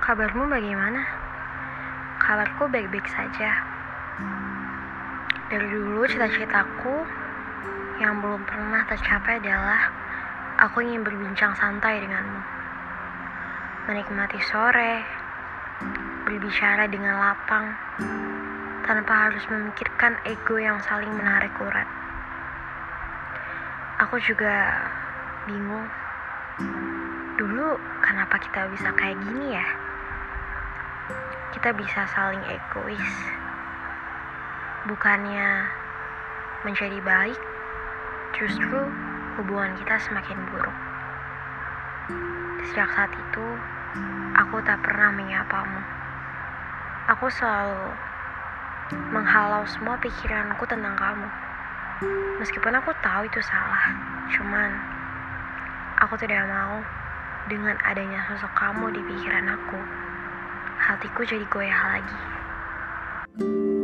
Kabarmu bagaimana? Kabarku baik-baik saja. Dari dulu cita-citaku yang belum pernah tercapai adalah aku ingin berbincang santai denganmu. Menikmati sore, berbicara dengan lapang, tanpa harus memikirkan ego yang saling menarik urat. Aku juga bingung. Dulu kenapa kita bisa kayak gini ya? Kita bisa saling egois. Bukannya menjadi baik, justru hubungan kita semakin buruk. Sejak saat itu, aku tak pernah menyapamu. Aku selalu menghalau semua pikiranku tentang kamu. Meskipun aku tahu itu salah, cuman aku tidak mau dengan adanya sosok kamu di pikiran aku, hatiku jadi goyah lagi. thank you